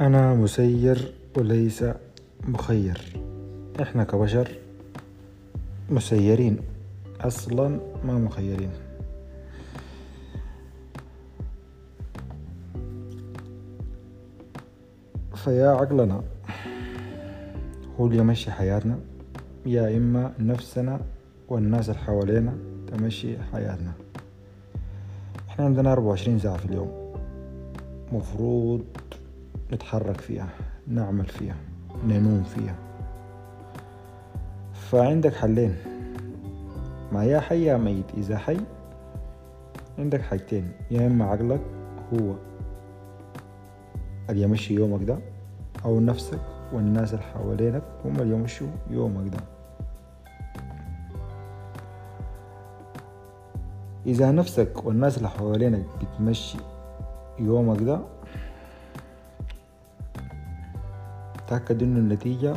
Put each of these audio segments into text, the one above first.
أنا مسير وليس مخير. إحنا كبشر مسيرين. أصلا ما مخيرين. فيا عقلنا هو اللي يمشي حياتنا. يا إما نفسنا والناس اللي حوالينا تمشي حياتنا. إحنا عندنا أربعة وعشرين ساعة في اليوم. مفروض نتحرك فيها نعمل فيها ننوم فيها. فعندك حلين. ما يا حي يا ميت إذا حي عندك حاجتين يا إما عقلك هو اللي يمشي يومك ده أو نفسك والناس اللي حوالينك هم اللي يمشوا يومك ده. إذا نفسك والناس اللي حوالينك بتمشي يومك ده تأكد إنه النتيجة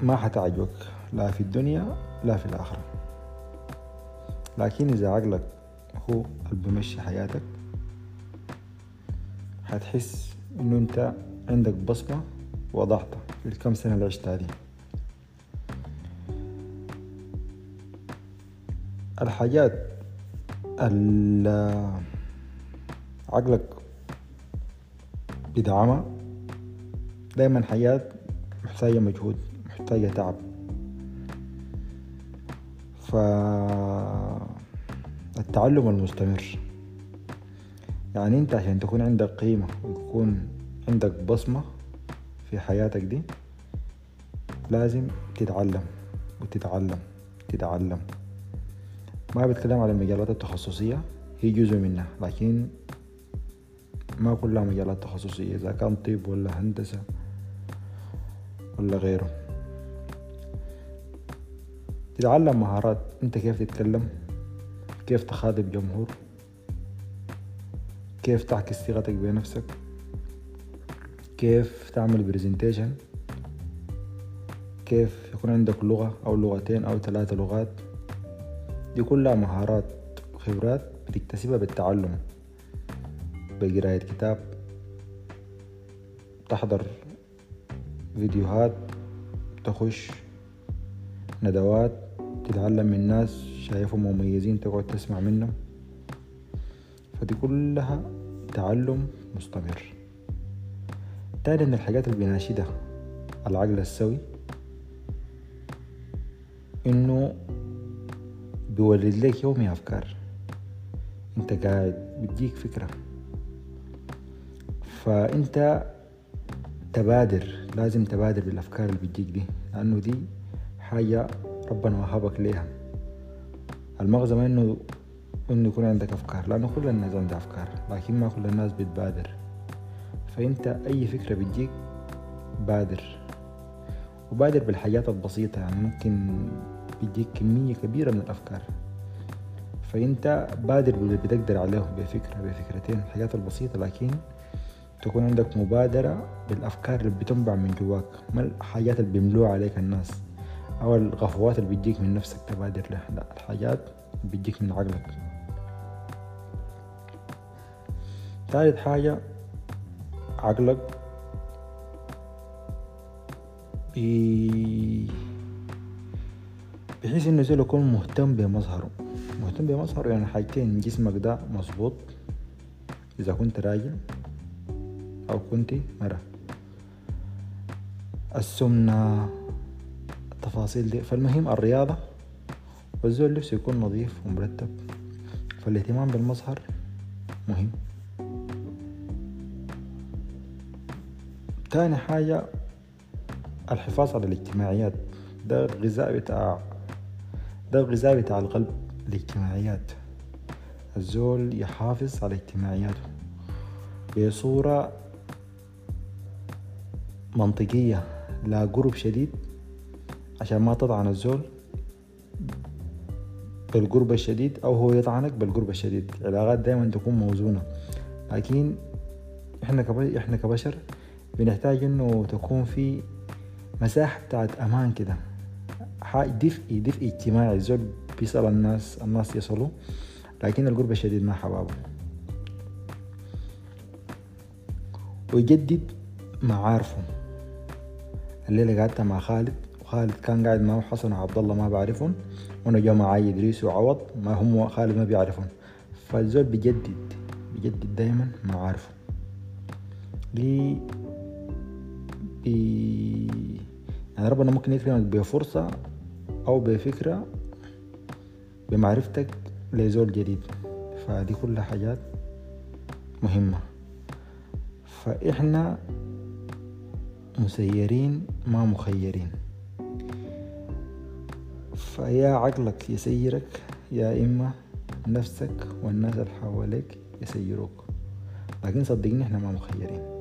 ما حتعجبك لا في الدنيا لا في الآخرة. لكن إذا عقلك هو اللي بيمشي حياتك حتحس إنه أنت عندك بصمة وضعتها في الكم سنة اللي عشتها دي. الحاجات اللي عقلك بدعمها دايما حياة محتاجة مجهود محتاجة تعب. فالتعلم المستمر. يعني انت عشان تكون عندك قيمة ويكون عندك بصمة في حياتك دي لازم تتعلم وتتعلم تتعلم ما بتكلم على المجالات التخصصية هي جزء منها لكن ما كلها مجالات تخصصية إذا كان طب ولا هندسة ولا غيره. تتعلم مهارات أنت كيف تتكلم؟ كيف تخاطب جمهور؟ كيف تعكس ثقتك بنفسك؟ كيف تعمل برزنتيشن كيف يكون عندك لغة أو لغتين أو ثلاثة لغات؟ دي كلها مهارات وخبرات بتكتسبها بالتعلم. بقراية كتاب تحضر فيديوهات تخش ندوات تتعلم من ناس شايفهم مميزين تقعد تسمع منهم. فدي كلها تعلم مستمر. تاني من الحاجات اللي بيناشدها العقل السوي إنه بيولد لك يومي أفكار. أنت قاعد بتجيك فكرة. فأنت تبادر لازم تبادر بالأفكار اللي بتجيك دي لأنه دي حاجة ربنا وهبك ليها. المغزى ما انه إنه يكون عندك أفكار لأنه كل الناس عندها أفكار لكن ما كل الناس بتبادر. فأنت أي فكرة بتجيك بادر. وبادر بالحاجات البسيطة يعني ممكن بيديك كمية كبيرة من الأفكار. فأنت بادر باللي بتقدر عليه بفكرة بفكرتين الحاجات البسيطة لكن تكون عندك مبادرة بالأفكار اللي بتنبع من جواك ما الحاجات اللي بيملوها عليك الناس؟ أو الغفوات اللي بتجيك من نفسك تبادر لها لا الحاجات بتجيك من عقلك. ثالث حاجة عقلك بي بحيث إنه زول يكون مهتم بمظهره. مهتم بمظهره يعني حاجتين جسمك ده مظبوط إذا كنت راجل. أو كنت مرة. السمنة التفاصيل دي. فالمهم الرياضة والزول نفسه يكون نظيف ومرتب. فالاهتمام بالمظهر مهم. تاني حاجة الحفاظ على الاجتماعيات. ده غذاء بتاع ده الغذاء بتاع القلب الاجتماعيات. الزول يحافظ على اجتماعياته. بصورة منطقية لا قرب شديد عشان ما تطعن الزول بالقرب الشديد أو هو يطعنك بالقرب الشديد. العلاقات دائما تكون موزونة. لكن إحنا إحنا كبشر بنحتاج إنه تكون في مساحة بتاعت أمان كده. دفء دفء اجتماعي. الزول بيسأل الناس الناس يصلوا لكن القرب الشديد ما حبابه. ويجدد معارفهم الليلة قعدت مع خالد وخالد كان قاعد معه حسن وعبد الله ما بعرفهم وأنا جا معي إدريس وعوض ما هم خالد ما بيعرفهم. فالزول بيجدد بيجدد دايما معارفه دي بي يعني ربنا ممكن يكرمك بفرصة أو بفكرة بمعرفتك لزول جديد. فدي كلها حاجات مهمة. فإحنا مسيرين ما مخيرين. فيا عقلك يسيرك يا إما نفسك والناس اللي حواليك يسيروك. لكن صدقني إحنا ما مخيرين.